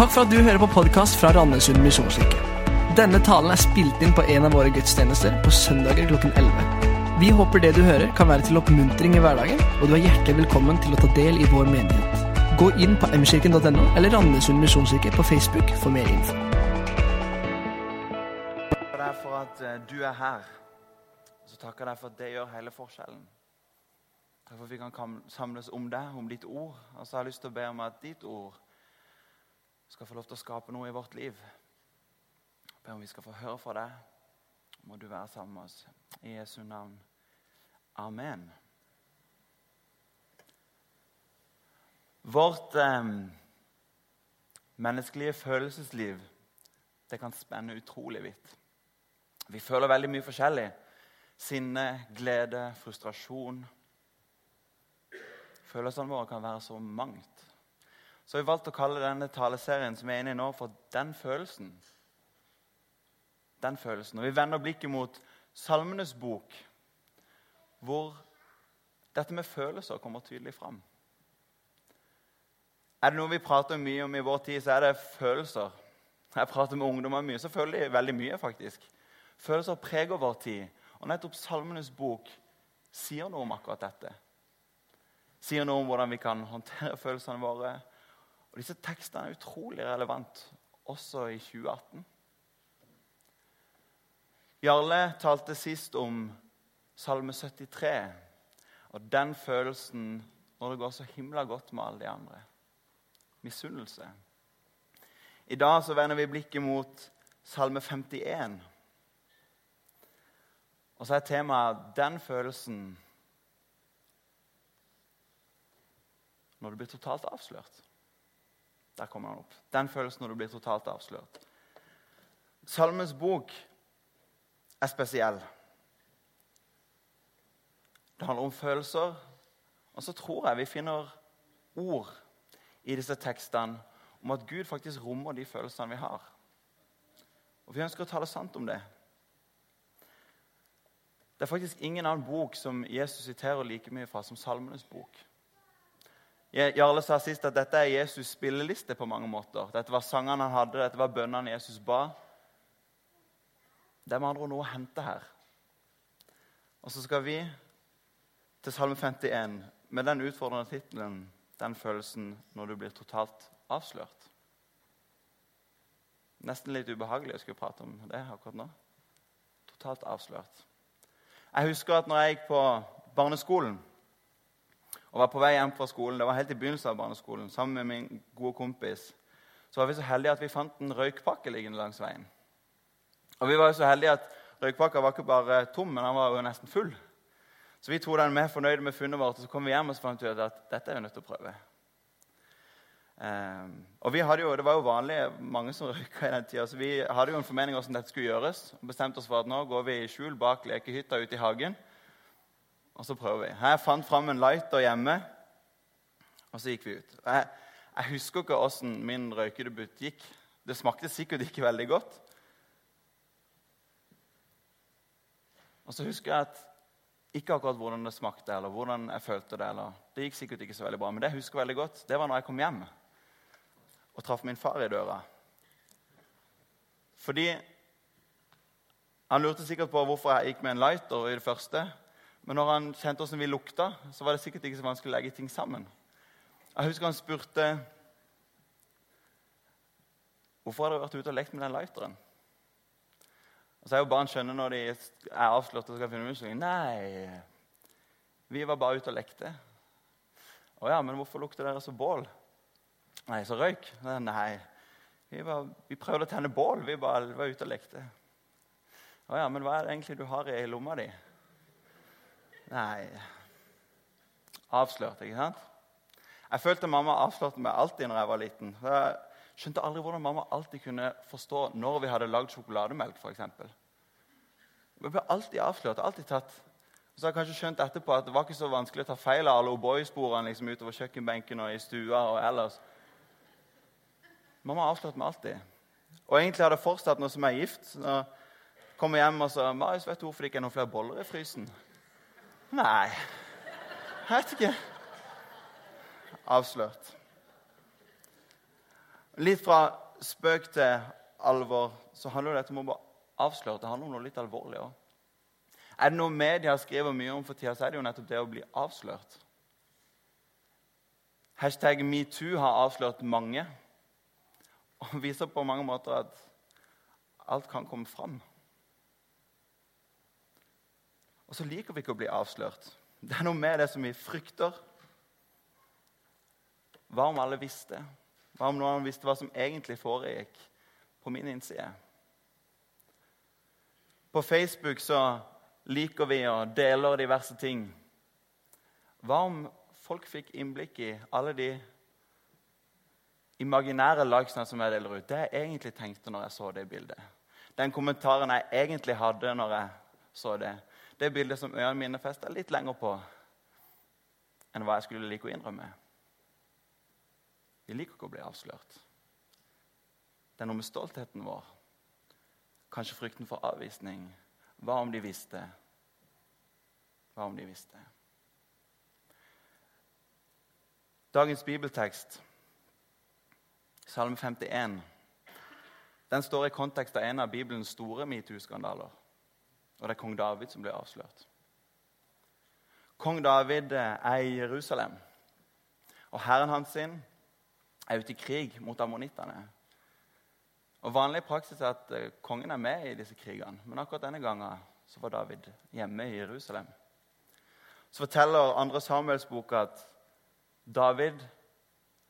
Takk for at du hører på podkast fra Randesund misjonskirke. Denne talen er spilt inn på en av våre gudstjenester på søndager klokken 11. Vi håper det du hører, kan være til oppmuntring i hverdagen, og du er hjertelig velkommen til å ta del i vår menighet. Gå inn på mkirken.no eller Randesund misjonskirke på Facebook for mer info. takker deg for at eh, du er her. Så takker deg for at det gjør hele forskjellen. Takk for at vi kan samles om deg, om ditt ord. Og så har jeg lyst til å be om at ditt ord skal få lov til å skape noe i vårt liv. Jeg om vi skal få høre fra deg. Må du være sammen med oss. I Jesu navn. Amen. Vårt eh, menneskelige følelsesliv det kan spenne utrolig vidt. Vi føler veldig mye forskjellig. Sinne, glede, frustrasjon. Følelsene våre kan være så mangt. Så har vi valgt å kalle denne taleserien som er inne i nå, for 'Den følelsen'. Den følelsen. Og Vi vender blikket mot Salmenes bok, hvor dette med følelser kommer tydelig fram. Er det noe vi prater mye om i vår tid, så er det følelser. Jeg prater med ungdommer mye, så føler de veldig mye. faktisk. Følelser preger vår tid. Og nettopp Salmenes bok sier noe om akkurat dette. Sier noe om hvordan vi kan håndtere følelsene våre. Og Disse tekstene er utrolig relevant også i 2018. Jarle talte sist om Salme 73 og den følelsen når det går så himla godt med alle de andre. Misunnelse. I dag så vender vi blikket mot Salme 51. Og så er temaet 'den følelsen' når du blir totalt avslørt. Der kommer han opp. Den følelsen når du blir totalt avslørt. Salmens bok er spesiell. Det handler om følelser. Og så tror jeg vi finner ord i disse tekstene om at Gud faktisk rommer de følelsene vi har. Og Vi ønsker å tale sant om det. Det er faktisk ingen annen bok som Jesus siterer like mye fra som Salmenes bok. Jarle sa sist at dette er Jesus' spilleliste på mange måter. Dette var sangene han hadde, dette var bønnene Jesus ba. Det er med andre ord noe å hente her. Og så skal vi til Salme 51 med den utfordrende tittelen 'Den følelsen når du blir totalt avslørt'. Nesten litt ubehagelig å skulle prate om det akkurat nå. Totalt avslørt. Jeg husker at når jeg gikk på barneskolen og var på vei hjem fra skolen, det var helt i begynnelsen av barneskolen, sammen med min gode kompis, så var vi så heldige at vi fant en røykpakke liggende langs veien. Og vi var jo så heldige at røykpakka var ikke bare tom, men den var jo nesten full. Så vi tok den med, fornøyde med funnet vårt, og så kom vi hjem og så fant ut at dette er vi nødt til å prøve. Um, og vi hadde jo, Det var jo vanlig, mange som røyka i den tida, så vi hadde jo en formening om hvordan dette skulle gjøres. og bestemte oss for at nå går vi i skjul bak lekehytta ute i hagen, og så prøver vi. Jeg fant fram en lighter hjemme, og så gikk vi ut. Jeg, jeg husker ikke åssen min røykedebut gikk. Det smakte sikkert ikke veldig godt. Og så husker jeg at ikke akkurat hvordan det smakte eller hvordan jeg følte det. eller Det gikk sikkert ikke så veldig bra, men det jeg husker veldig godt, det var når jeg kom hjem og traff min far i døra. Fordi Han lurte sikkert på hvorfor jeg gikk med en lighter i det første. Men når han kjente hvordan vi lukta, så var det sikkert ikke så vanskelig å legge ting sammen. Jeg husker han spurte hvorfor har dere vært ute og lekt med den lighteren. Og så er jo barn skjønner når de er avslørt og skal finne musikk. Nei, vi var bare ute og lekte. Å ja, men hvorfor lukter dere så bål? Nei, så røyk? Nei, vi, var, vi prøvde å tenne bål. Vi bare var ute og lekte. Å ja, men hva er det egentlig du har i lomma di? Nei Avslørt, ikke sant? Jeg følte mamma avslørte meg alltid når jeg var liten. Jeg skjønte aldri hvordan mamma alltid kunne forstå når vi hadde lagd sjokolademelk. For eksempel. vi ble alltid avslørt. alltid tatt. Så har jeg kanskje skjønt etterpå at det var ikke så vanskelig å ta feil av alle O'boy-sporene liksom, utover kjøkkenbenken og i stua og ellers. Mamma avslørte meg alltid. Og egentlig har det fortsatt nå som jeg er gift. Jeg kommer hjem og så, 'Marius, vet du hvorfor det ikke er noen flere boller i frysen?' Nei, jeg vet ikke. Avslørt. Litt fra spøk til alvor så handler dette om å avsløre. Det handler om noe litt alvorlig òg. Er det noe media skriver mye om for tida, så er det jo nettopp det å bli avslørt. Hashtag metoo har avslørt mange og viser på mange måter at alt kan komme fram. Og så liker vi ikke å bli avslørt. Det er noe med det som vi frykter. Hva om alle visste? Hva om noen visste hva som egentlig foregikk på min innside? På Facebook så liker vi og deler diverse ting. Hva om folk fikk innblikk i alle de imaginære likesene som jeg deler ut? Det jeg egentlig tenkte når jeg så det bildet. Den kommentaren jeg egentlig hadde når jeg så det. Det bildet som øynene mine festa litt lenger på enn hva jeg skulle like å innrømme. Vi liker ikke å bli avslørt. Det er noe med stoltheten vår. Kanskje frykten for avvisning. Hva om de visste? Hva om de visste? Dagens bibeltekst, Salme 51, den står i kontekst av en av Bibelens store metoo-skandaler. Og det er kong David som blir avslørt. Kong David er i Jerusalem, og herren hans sin er ute i krig mot ammonittene. Og Vanlig praksis er at eh, kongen er med i disse krigene, men akkurat denne gangen så var David hjemme i Jerusalem. Så forteller andre Samuels bok at David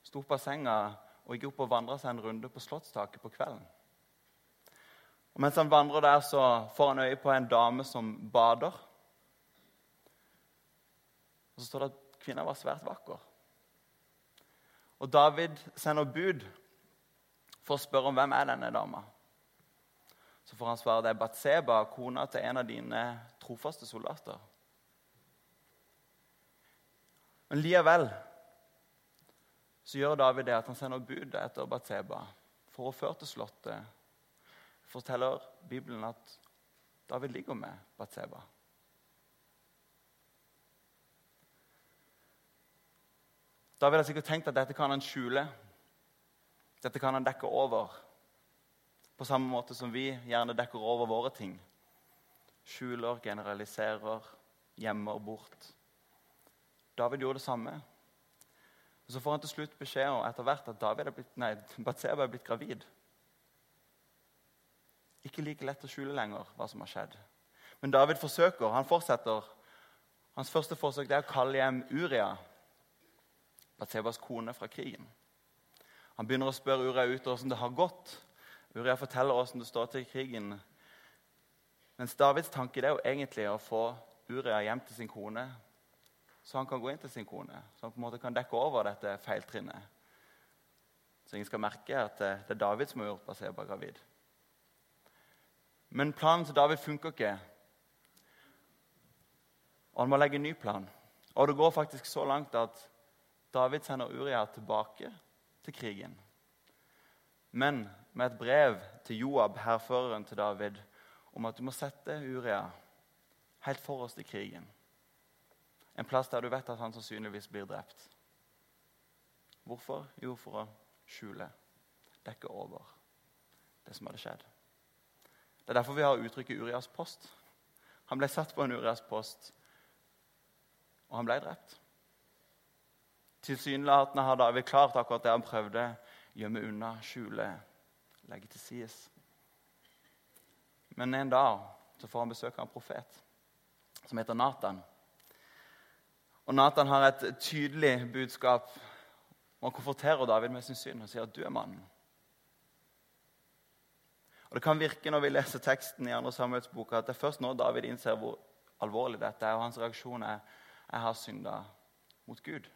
sto opp av senga og gikk opp og vandra seg en runde på slottstaket på kvelden. Mens han vandrer der, så får han øye på en dame som bader. Og Så står det at kvinna var svært vakker. Og David sender bud for å spørre om hvem er denne dama. Så får han svare det er Batseba, kona til en av dine trofaste soldater. Men likevel så gjør David det at han sender bud etter Batseba for å føre til slottet. Forteller Bibelen at David ligger med Batseba. David har sikkert tenkt at dette kan han skjule. Dette kan han dekke over. På samme måte som vi gjerne dekker over våre ting. Skjuler, generaliserer, gjemmer bort. David gjorde det samme. Og Så får han til slutt beskjed om etter hvert at David Batseba er blitt gravid. Ikke like lett å skjule lenger hva som har skjedd. Men David forsøker. Han fortsetter. Hans første forsøk er å kalle hjem Uria, Batsebas kone fra krigen. Han begynner å spørre Uria ut hvordan det har gått. Uria forteller hvordan det står til i krigen. Mens Davids tanke er jo egentlig å få Uria hjem til sin kone, så han kan gå inn til sin kone. Så han på en måte kan dekke over dette feiltrinnet. Så ingen skal merke at det er David som har gjort Baseba gravid. Men planen til David funker ikke. Og han må legge en ny plan. Og det går faktisk så langt at David sender Uria tilbake til krigen. Men med et brev til Joab, hærføreren til David, om at du må sette Uria helt forrest i krigen. En plass der du vet at han sannsynligvis blir drept. Hvorfor? Jo, for å skjule, dekke over det som hadde skjedd. Det er derfor vi har uttrykket Urias post. Han ble satt på en Urias post, og han ble drept. Tilsynelatende har David klart akkurat det han prøvde. Gjemme unna, skjule, legge til sides. Men en dag så får han besøk av en profet som heter Nathan. Og Nathan har et tydelig budskap. Han konfronterer David med sin synd og sier at du er mannen. Og Det kan virke når vi leser teksten i 2. Samuels at det er først nå David innser hvor alvorlig dette er, og hans reaksjon er jeg har synda mot Gud.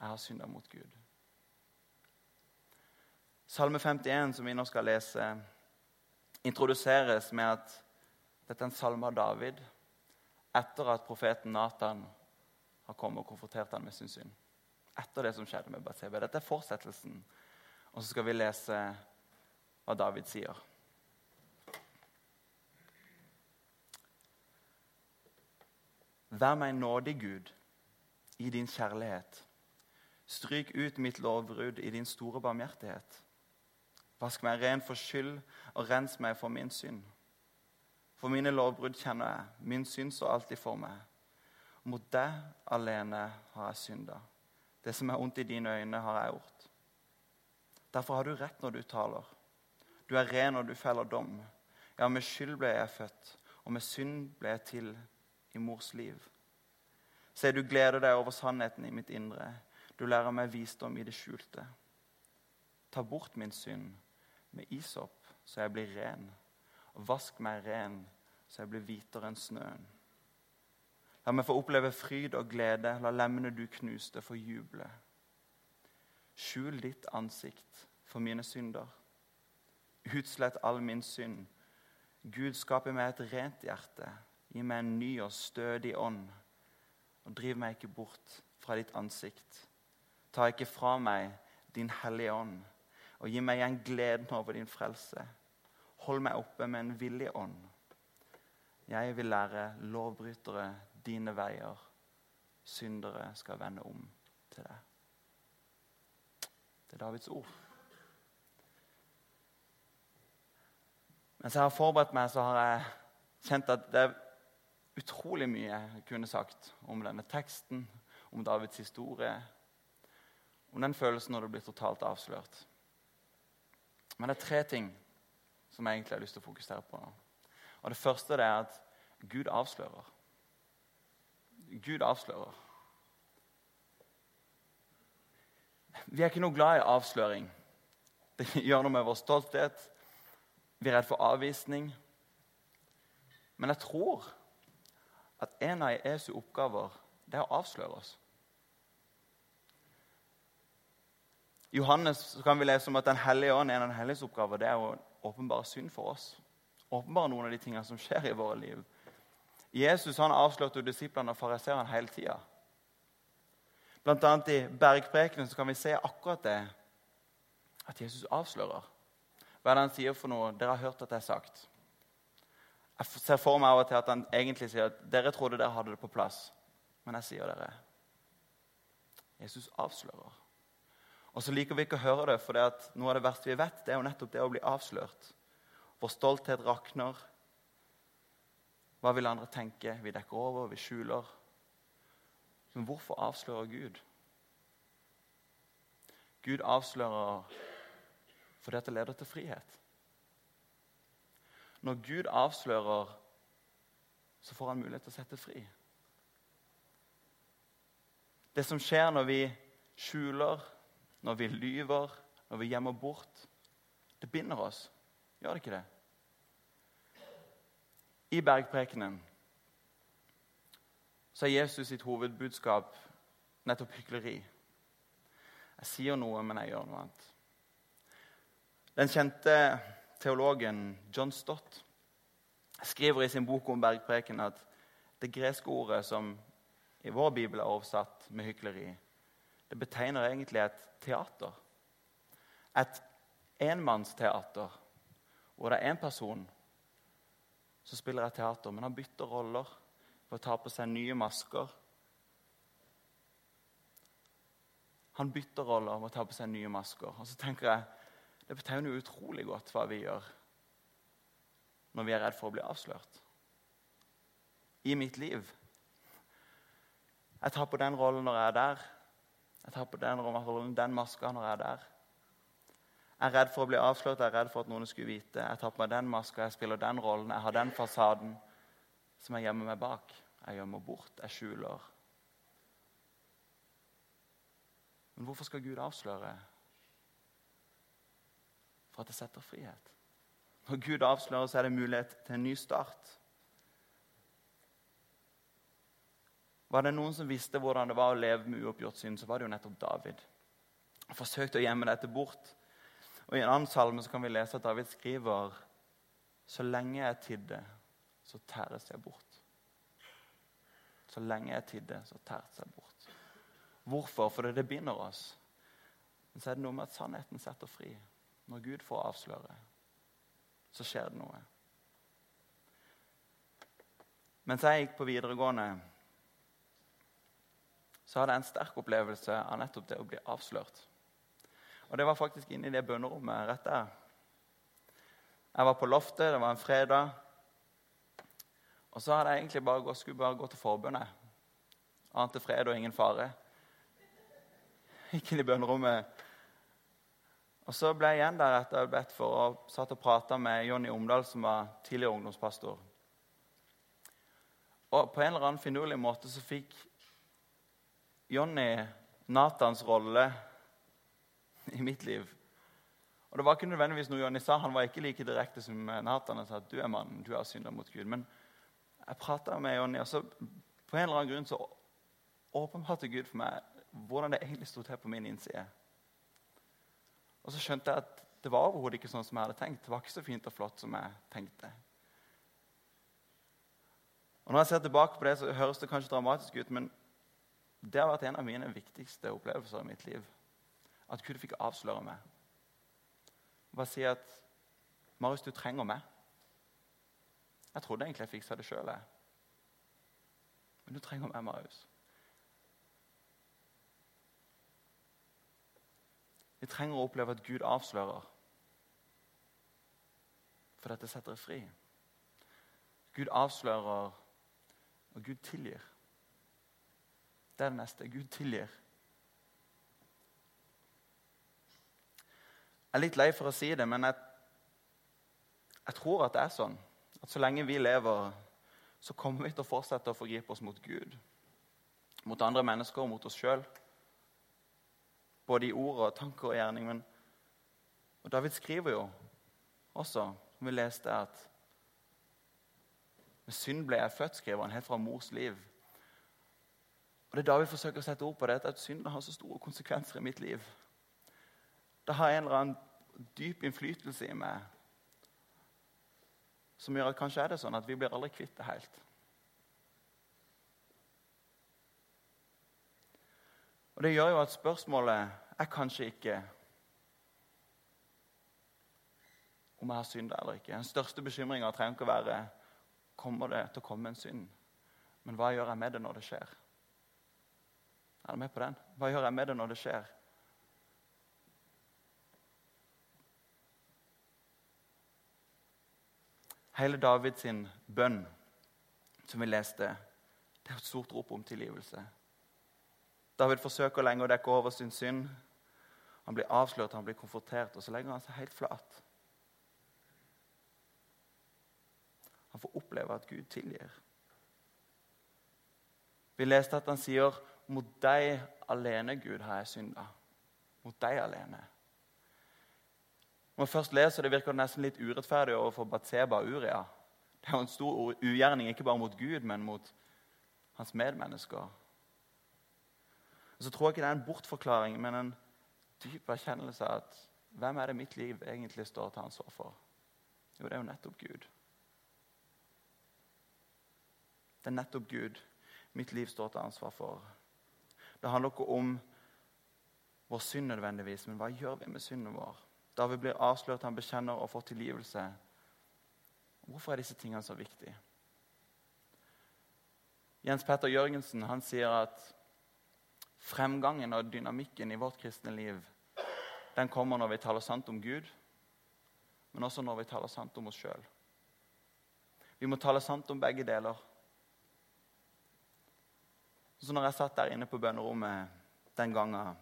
Jeg har synda mot Gud. Salme 51, som vi nå skal lese, introduseres med at dette er en salme av David etter at profeten Nathan har kommet og konfrontert ham med sin synd. Etter det som skjedde med Batseba. Dette er fortsettelsen. Og så skal vi lese hva David sier. Vær meg nådig, Gud, i din kjærlighet Stryk ut mitt lovbrudd i din store barmhjertighet. Vask meg ren for skyld og rens meg for min synd. For mine lovbrudd kjenner jeg, min synd står alltid for meg. Mot deg alene har jeg synda. Det som er ondt i dine øyne, har jeg gjort. Derfor har du rett når du taler. Du er ren og du feller dom. Ja, med skyld ble jeg født, og med synd ble jeg til i mors liv. Se, du gleder deg over sannheten i mitt indre. Du lærer meg visdom i det skjulte. Ta bort min synd med isopp, så jeg blir ren. Og vask meg ren, så jeg blir hvitere enn snøen. La meg få oppleve fryd og glede. La lemmene du knuste, få juble. Skjul ditt ansikt for mine synder. Utslett all min synd. Gud, skap i meg et rent hjerte. Gi meg en ny og stødig ånd. Og driv meg ikke bort fra ditt ansikt. Ta ikke fra meg din hellige ånd og gi meg igjen gleden over din frelse. Hold meg oppe med en villig ånd. Jeg vil lære lovbrytere dine veier. Syndere skal vende om til deg. Det er Davids ord. Mens jeg har forberedt meg, så har jeg kjent at det er utrolig mye jeg kunne sagt om denne teksten, om Davids historie, om den følelsen når du blir totalt avslørt. Men det er tre ting som jeg egentlig har lyst til å fokusere på. Og Det første er at Gud avslører. Gud avslører. Vi er ikke noe glad i avsløring. Det gjør noe med vår stolthet. Vi er redd for avvisning. Men jeg tror at en av Jesu oppgaver det er å avsløre oss. I Johannes kan vi lese om at Den hellige ånd, en av Den helliges oppgaver det er å åpenbare synd for oss. Åpenbare noen av de tingene som skjer i våre liv. Jesus han avslørte disiplene og fariseerne hele tida. Blant annet i bergprekenen kan vi se akkurat det. At Jesus avslører. Hva er det han sier for noe? Dere har hørt at det er sagt. Jeg ser for meg av og til at han egentlig sier at dere trodde dere hadde det på plass. Men jeg sier dere Jesus avslører. Og så liker vi ikke å høre det, for det at noe av det verste vi vet, det er jo nettopp det å bli avslørt. Vår stolthet rakner. Hva vil andre tenke? Vi dekker over, vi skjuler. Men hvorfor avslører Gud? Gud avslører fordi det leder til frihet. Når Gud avslører, så får han mulighet til å sette fri. Det som skjer når vi skjuler, når vi lyver, når vi gjemmer bort. Det binder oss. Gjør det ikke det? I bergprekenen så er Jesus sitt hovedbudskap nettopp hykleri. Jeg sier noe, men jeg gjør noe annet. Den kjente teologen John Stott skriver i sin bok om bergpreken at det greske ordet som i vår bibel er oversatt med hykleri, det betegner egentlig et teater. Et enmannsteater hvor det er én person som spiller et teater, men han bytter roller for å ta på seg nye masker. Han bytter roller for å ta på seg nye masker. Og så tenker jeg, Det betegner jo utrolig godt hva vi gjør når vi er redd for å bli avslørt. I mitt liv. Jeg tar på den rollen når jeg er der. Jeg tar på den rollen, den maska, når jeg er der. Jeg er redd for å bli avslørt, jeg er redd for at noen skulle vite. Jeg tar på meg den maska, jeg spiller den rollen, jeg har den fasaden som jeg gjemmer meg bak. Jeg gjemmer bort, jeg skjuler. Men hvorfor skal Gud avsløre? For at det setter frihet. Når Gud avslører, så er det mulighet til en ny start. Var det noen som visste hvordan det var å leve med uoppgjort synd, så var det jo nettopp David. Han forsøkte å gjemme dette bort. Og I en annen salme så kan vi lese at David skriver Så lenge jeg tidde, så tæres jeg bort. Så lenge jeg tidde, så tæres jeg bort. Hvorfor? Fordi det binder oss. Men så er det noe med at sannheten setter fri. Når Gud får avsløre, så skjer det noe. Mens jeg gikk på videregående så hadde jeg en sterk opplevelse av nettopp det å bli avslørt. Og det var faktisk inne i det bønnerommet rett der. Jeg var på loftet, det var en fredag. Og så hadde jeg egentlig bare gått, skulle bare gå til forbønnet. Ante fred og ingen fare. Gikk inn i bønnerommet. Og Så ble jeg igjen der etter bedt for og satt og prata med Jonny Omdal, som var tidligere ungdomspastor. Og På en eller annen finurlig måte så fikk Jonny Natans rolle i mitt liv. Og Det var ikke nødvendigvis noe Jonny sa. Han var ikke like direkte som Nathan og sa at du er mannen, du har synda mot Gud. Men jeg prata med Jonny, og så på en eller annen grunn så åpenbarte Gud for meg hvordan det egentlig sto til på min innside. Og så skjønte jeg at det var overhodet ikke sånn som jeg hadde tenkt. Det var ikke så fint og flott som jeg tenkte. Og Når jeg ser tilbake på det, så høres det kanskje dramatisk ut, men det har vært en av mine viktigste opplevelser i mitt liv. At Gud fikk avsløre meg. Bare si at 'Marius, du trenger meg'. Jeg trodde egentlig jeg fiksa det sjøl. Men du trenger meg, Marius. Vi trenger å oppleve at Gud avslører. For dette setter deg fri. Gud avslører, og Gud tilgir. Det er det neste. Gud tilgir. Jeg er litt lei for å si det, men jeg, jeg tror at det er sånn. At så lenge vi lever, så kommer vi til å fortsette å forgripe oss mot Gud. Mot andre mennesker og mot oss sjøl. Både i ord og tanker og gjerning. Men, og David skriver jo også, som vi leste, at med synd ble jeg født, skriver han, helt fra mors liv. Og Det er da vi forsøker å sette ord på det, at synden har så store konsekvenser i mitt liv. Det har en eller annen dyp innflytelse i meg som gjør at kanskje er det sånn at vi blir aldri kvitt det helt. Og Det gjør jo at spørsmålet er kanskje ikke om jeg har synda eller ikke. Den største bekymringa trenger ikke å være kommer det til å komme en synd. Men hva gjør jeg med det når det skjer? Er du med på den? Hva gjør jeg med det når det skjer? Hele Davids bønn, som vi leste, det er et stort rop om tilgivelse. David forsøker lenge å dekke over sin synd. Han blir avslørt, han blir konfrontert, og så legger han seg helt flat. Han får oppleve at Gud tilgir. Vi leste at han sier, 'Mot deg alene, Gud, har jeg synda.' Mot deg alene. Når man først leser det, virker nesten litt urettferdig overfor Batseba og Uria. Det er jo en stor ugjerning, ikke bare mot Gud, men mot hans medmennesker. Og så tror jeg ikke det er en bortforklaring, men en dyp erkjennelse av at hvem er det mitt liv egentlig står til ansvar for? Jo, det er jo nettopp Gud. Det er nettopp Gud mitt liv står til ansvar for. Det handler ikke om vår synd nødvendigvis, men hva gjør vi med synden vår? Vi blir avslørt, han bekjenner og får tilgivelse. Hvorfor er disse tingene så viktige? Jens Petter Jørgensen han sier at Fremgangen og dynamikken i vårt kristne liv den kommer når vi taler sant om Gud, men også når vi taler sant om oss sjøl. Vi må tale sant om begge deler. Så når jeg satt der inne på bønnerommet den gangen,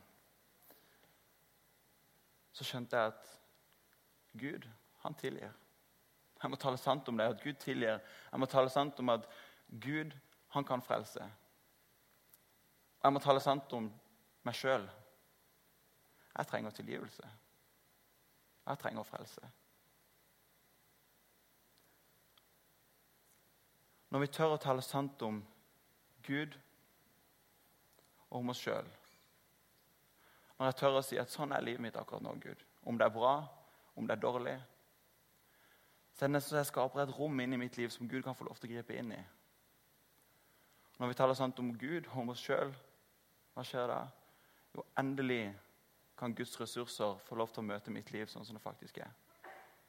så skjønte jeg at Gud, han tilgir. Jeg må tale sant om det, at Gud tilgir. Jeg må tale sant om at Gud, han kan frelse. Jeg må tale sant om meg sjøl. Jeg trenger tilgivelse. Jeg trenger frelse. Når vi tør å tale sant om Gud og om oss sjøl Når jeg tør å si at sånn er livet mitt akkurat nå, Gud Om det er bra, om det er dårlig Så er det nesten så jeg skaper et rom inn i mitt liv som Gud kan få lov til å gripe inn i. Når vi taler sant om Gud og om oss sjøl, hva skjer da? Jo, endelig kan Guds ressurser få lov til å møte mitt liv sånn som det faktisk er.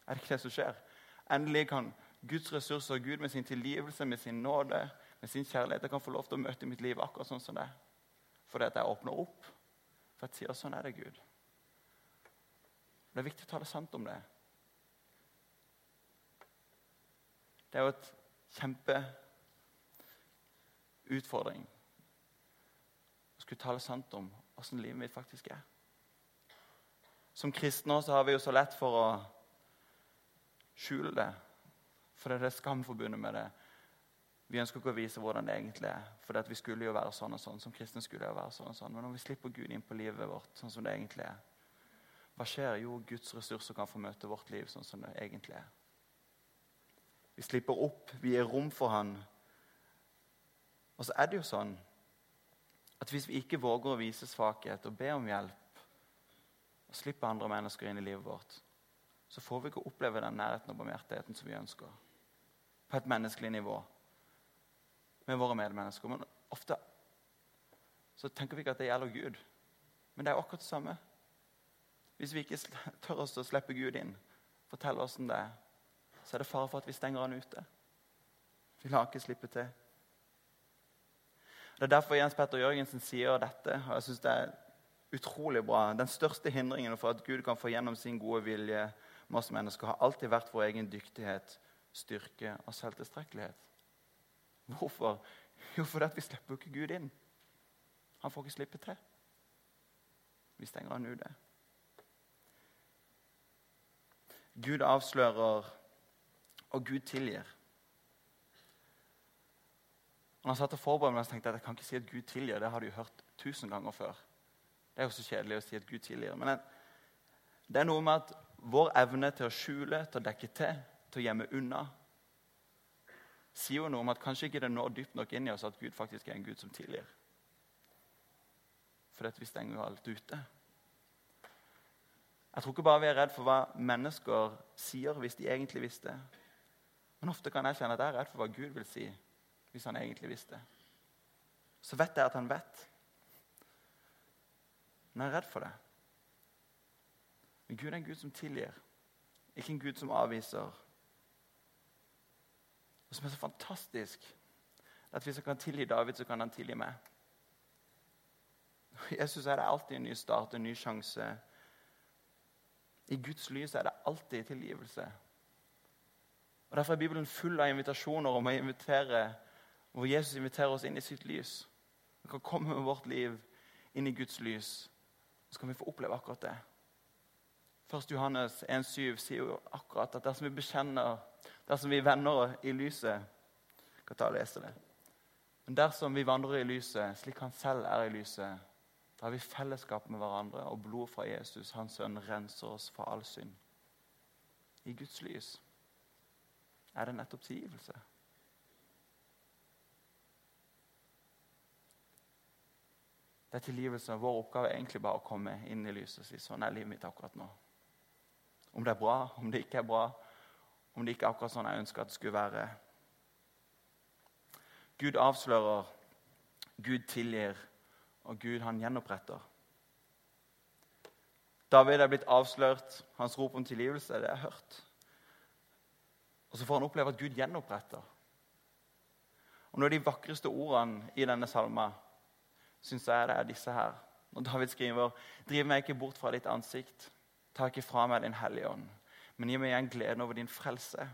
Er det ikke det som skjer? Endelig kan Guds ressurser, Gud med sin tilgivelse, med sin nåde, med sin kjærlighet, jeg kan få lov til å møte mitt liv akkurat sånn som det er. fordi at jeg åpner opp. For jeg sier sånn er det, Gud. Det er viktig å tale sant om det. Det er jo et kjempeutfordring skulle tale sant om åssen livet mitt faktisk er. Som kristne så har vi jo så lett for å skjule det. For det er skam forbundet med det. Vi ønsker ikke å vise hvordan det egentlig er. For vi skulle jo være sånn og sånn. Som kristne skulle jo være sånn og sånn. Men når vi slipper Gud inn på livet vårt sånn som det egentlig er, hva skjer? Jo, Guds ressurser kan få møte vårt liv sånn som det egentlig er. Vi slipper opp, vi gir rom for Han. Og så er det jo sånn at hvis vi ikke våger å vise svakhet og be om hjelp, og slipper andre mennesker inn i livet vårt, så får vi ikke oppleve den nærheten og barmhjertigheten som vi ønsker. På et menneskelig nivå med våre medmennesker. Men ofte så tenker vi ikke at det gjelder Gud. Men det er akkurat det samme. Hvis vi ikke tør oss å slippe Gud inn, fortelle åssen det er, så er det fare for at vi stenger han ute. Vi lar ikke slippe til. Det er derfor Jens Petter Jørgensen sier dette. og jeg synes det er utrolig bra. Den største hindringen for at Gud kan få gjennom sin gode vilje med oss mennesker, har alltid vært vår egen dyktighet, styrke og selvtilstrekkelighet. Hvorfor? Jo, fordi vi slipper ikke Gud inn. Han får ikke slippe til. Vi stenger han ute. Gud avslører, og Gud tilgir. Når jeg satt og forberedte meg, så tenkte jeg at jeg kan ikke si at Gud tilgir. Det har du jo hørt tusen ganger før. Det er jo så kjedelig å si at Gud tilgir. Men det er noe med at vår evne til å skjule, til å dekke til, til å gjemme unna, sier jo noe om at kanskje ikke det når dypt nok inn i oss at Gud faktisk er en Gud som tilgir. At vi stenger jo alt ute. Jeg tror ikke bare vi er redd for hva mennesker sier hvis de egentlig visste. Men ofte kan jeg kjenne at jeg er redd for hva Gud vil si hvis han egentlig visste. Så vet jeg at han vet. Men jeg er redd for det. Men Gud er en Gud som tilgir, ikke en Gud som avviser. Og som er så fantastisk, at hvis han kan tilgi David, så kan han tilgi meg. Jesus er det alltid en ny start, en ny sjanse. I Guds lys er det alltid tilgivelse. Og Derfor er Bibelen full av invitasjoner om å invitere, hvor Jesus inviterer oss inn i sitt lys. Vi kan komme med vårt liv inn i Guds lys, så kan vi få oppleve akkurat det. 1. Johannes 1,7 sier jo akkurat at dersom vi bekjenner, dersom vi vender i lyset Jeg kan ta og lese det. Men dersom vi vandrer i lyset slik han selv er i lyset, da har vi fellesskap med hverandre, og blodet fra Jesus, hans sønn, renser oss fra all synd. I Guds lys er det nettopp tilgivelse. Det er tilgivelse. Vår oppgave er egentlig bare å komme inn i lyset og si sånn er livet mitt akkurat nå. Om det er bra, om det ikke er bra, om det ikke er akkurat sånn jeg ønsker det skulle være. Gud avslører, Gud tilgir, og Gud han gjenoppretter. David er blitt avslørt, hans rop om tilgivelse, det er hørt. Og så får han oppleve at Gud gjenoppretter. Og Noen av de vakreste ordene i denne salma syns jeg det er disse her. Når David skriver 'Driv meg ikke bort fra ditt ansikt'. Ta ikke fra meg Din Hellige Ånd, men gi meg igjen gleden over din frelse.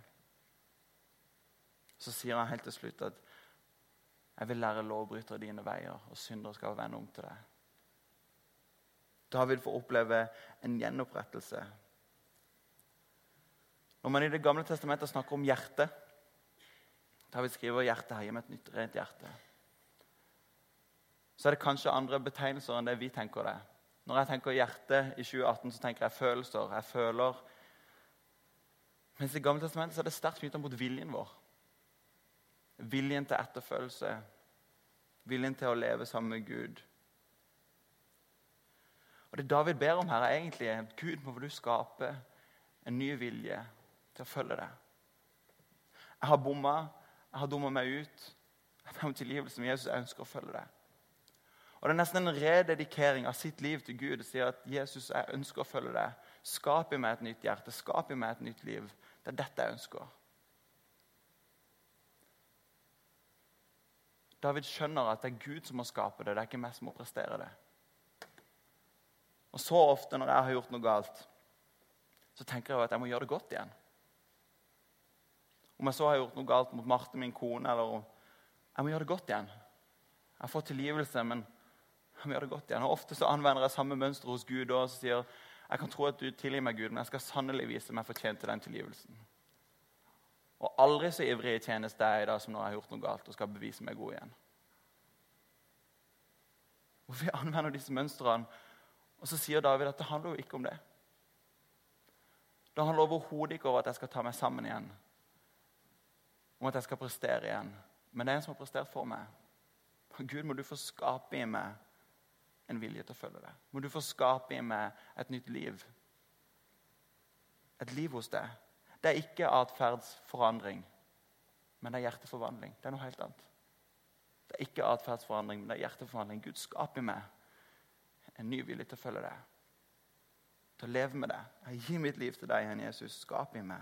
Så sier han helt til slutt at jeg vil lære lovbrytere dine veier, og syndere skal vende om til deg. David får oppleve en gjenopprettelse. Når man i Det gamle testamentet snakker om hjertet David skriver 'hjertet heier meg et nytt, rent hjerte'. Så er det kanskje andre betegnelser enn det vi tenker det. Når jeg tenker hjerte i 2018, så tenker jeg følelser. Jeg føler Mens i Gamle testamentet er det sterkt knytta mot viljen vår. Viljen til etterfølgelse. Viljen til å leve sammen med Gud. Og Det David ber om her, er egentlig at Gud må du skape en ny vilje til å følge deg. Jeg har bomma, jeg har dumma meg ut. Jeg ber om tilgivelse, men Jesus jeg ønsker å følge deg. Og Det er nesten en rededikering av sitt liv til Gud. og sier at Jesus, jeg ønsker å følge deg. Skap i meg et nytt hjerte, skap i meg et nytt liv. Det er dette jeg ønsker. David skjønner at det er Gud som må skape det, det er ikke meg som må prestere det. Og Så ofte når jeg har gjort noe galt, så tenker jeg at jeg må gjøre det godt igjen. Om jeg så har gjort noe galt mot Marte, min kone, eller om Jeg må gjøre det godt igjen. Jeg fått tilgivelse, men jeg gjør det godt igjen. Og Ofte så anvender jeg samme mønster hos Gud og sier jeg kan tro at du tilgir meg, Gud, men jeg skal sannelig vise meg fortjent til den tilgivelsen. Og aldri så ivrig i tjeneste er jeg da som når jeg har gjort noe galt og skal bevise meg god igjen. Og Vi anvender disse mønstrene, og så sier David at det handler jo ikke om det. Det handler overhodet ikke om at jeg skal ta meg sammen igjen, om at jeg skal prestere igjen. Men det er en som har prestert for meg. Gud, må du få skape i meg en vilje til å følge deg. Må du få skape i meg et nytt liv. Et liv hos deg. Det er ikke atferdsforandring, men det er hjerteforvandling. Det er noe helt annet. Det er ikke atferdsforandring, men det er hjerteforvandling. Gud, skap i meg en ny vilje til å følge deg. Til å leve med deg. Jeg gir mitt liv til deg, Herre Jesus. Skap i meg.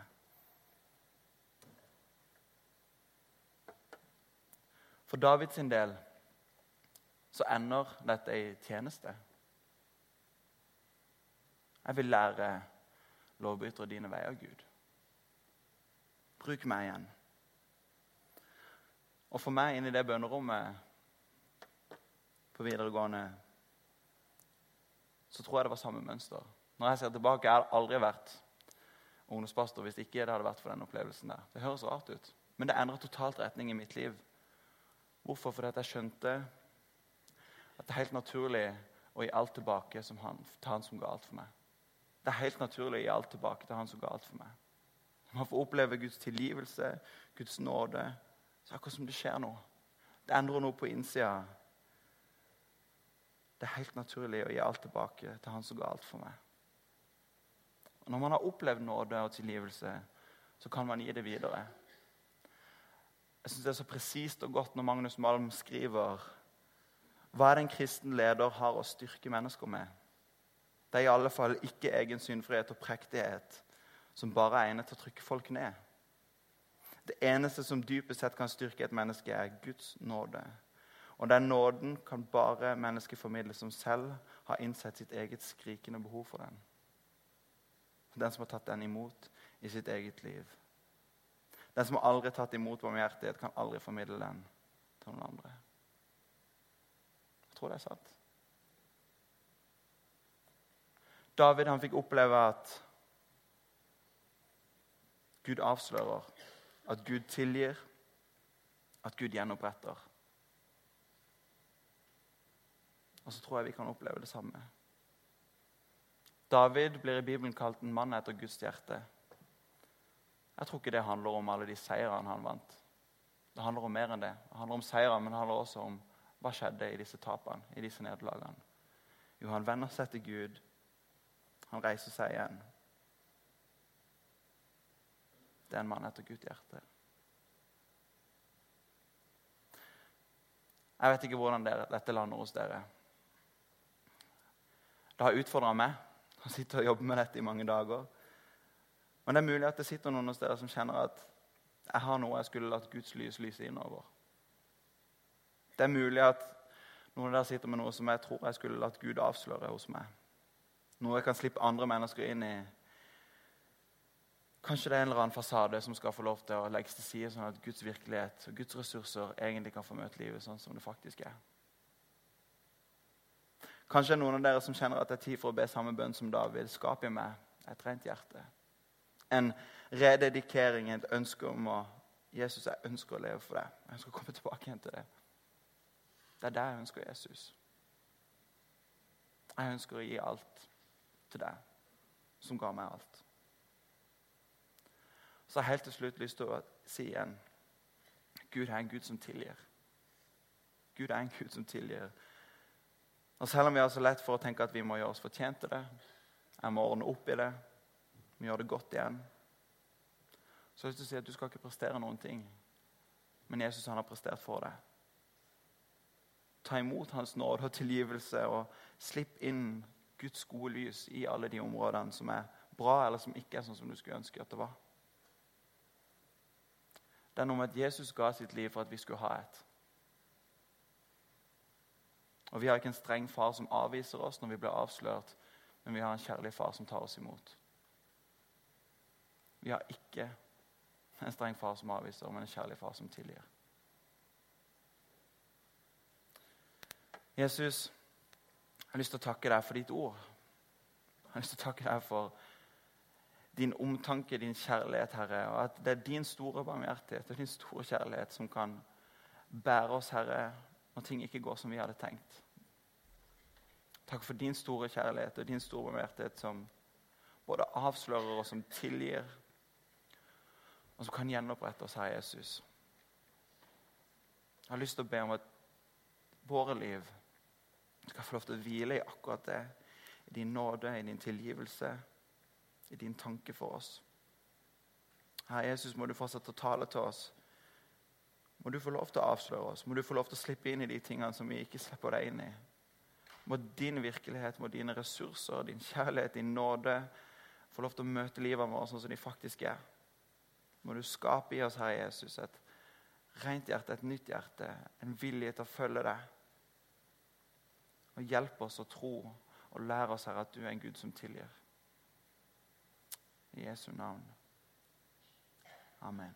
For Davids del så ender dette i tjeneste. Jeg vil lære lovbrytere dine veier, Gud. Bruk meg igjen. Og for meg, inni det bønnerommet på videregående, så tror jeg det var samme mønster. Når jeg ser tilbake, jeg hadde aldri vært ungdomspastor hvis ikke det hadde vært for den opplevelsen der. Det høres rart ut, men det endra totalt retning i mitt liv. Hvorfor? Fordi jeg skjønte at det er helt naturlig å gi alt tilbake han, til han som ga alt for meg. Det er helt naturlig å gi alt tilbake til han som ga alt for meg. Man får oppleve Guds tilgivelse, Guds nåde. Så akkurat som det skjer noe. Det endrer noe på innsida. Det er helt naturlig å gi alt tilbake til han som ga alt for meg. Og når man har opplevd nåde og tilgivelse, så kan man gi det videre. Jeg syns det er så presist og godt når Magnus Malm skriver hva er det en kristen leder har å styrke mennesker med? Det er i alle fall ikke egen syndfrihet og prektighet som bare er egnet til å trykke folk ned. Det eneste som dypest sett kan styrke et menneske, er Guds nåde. Og den nåden kan bare mennesket formidle som selv har innsett sitt eget skrikende behov for den. Den som har tatt den imot i sitt eget liv. Den som aldri har tatt imot barmhjertighet, kan aldri formidle den til noen andre tror det er sant. David han fikk oppleve at Gud avslører, at Gud tilgir, at Gud gjenoppretter. Og så tror jeg vi kan oppleve det samme. David blir i Bibelen kalt en mann etter Guds hjerte. Jeg tror ikke det handler om alle de seirene han vant. Det handler om mer enn det. Det handler om seirene, men det handler også om hva skjedde i disse tapene, i disse nederlagene? Jo, han vender seg til Gud. Han reiser seg igjen. Det er en mann etter Guds hjerte. Jeg vet ikke hvordan dere, dette lander hos dere. Det har utfordra meg å sitte og jobbe med dette i mange dager. Men det er mulig at det sitter noen hos dere som kjenner at jeg har noe jeg skulle latt Guds lys lyse innover. Det er mulig at noen av dere sitter med noe som jeg tror jeg skulle latt Gud avsløre hos meg. Noe jeg kan slippe andre mennesker inn i. Kanskje det er en eller annen fasade som skal få lov til å legges til side, sånn at Guds virkelighet og Guds ressurser egentlig kan få møte livet sånn som det faktisk er. Kanskje noen av dere som kjenner at det er tid for å be samme bønn som David. Skap i meg et rent hjerte. En rededikering, et ønske om å Jesus, jeg ønsker å leve for deg. Jeg ønsker å komme tilbake igjen til det. Det er der jeg ønsker Jesus. Jeg ønsker å gi alt til deg som ga meg alt. Så har jeg helt til slutt lyst til å si igjen Gud er en Gud som tilgir. Gud er en Gud som tilgir. Og Selv om vi har så lett for å tenke at vi må gjøre oss fortjent til det, jeg må ordne opp i det, vi gjør det godt igjen, så har jeg lyst til å si at du skal ikke prestere noen ting. Men Jesus han har prestert for deg ta imot Hans nåde og tilgivelse og slipp inn Guds gode lys i alle de områdene som er bra, eller som ikke er sånn som du skulle ønske at det var. Det er noe med at Jesus ga sitt liv for at vi skulle ha et. Og Vi har ikke en streng far som avviser oss når vi blir avslørt, men vi har en kjærlig far som tar oss imot. Vi har ikke en streng far som avviser, men en kjærlig far som tilgir. Jesus, jeg har lyst til å takke deg for ditt ord. Jeg har lyst til å takke deg for din omtanke, din kjærlighet, Herre. Og at det er din store barmhjertighet og din store kjærlighet som kan bære oss, Herre, når ting ikke går som vi hadde tenkt. Takk for din store kjærlighet og din store barmhjertighet som både avslører og som tilgir, og som kan gjenopprette oss, Herre Jesus. Jeg har lyst til å be om at våre liv skal få lov til å hvile i akkurat det. I din nåde, i din tilgivelse, i din tanke for oss. Herre Jesus, må du fortsette å tale til oss. Må du få lov til å avsløre oss. Må du få lov til å slippe inn i de tingene som vi ikke slipper deg inn i. Må din virkelighet, må dine ressurser, din kjærlighet, din nåde få lov til å møte livet vårt sånn som de faktisk er. Må du skape i oss, Herre Jesus, et rent hjerte, et nytt hjerte, en vilje til å følge deg. Og hjelp oss å tro og lære oss, Herre, at du er en Gud som tilgir. I Jesu navn. Amen.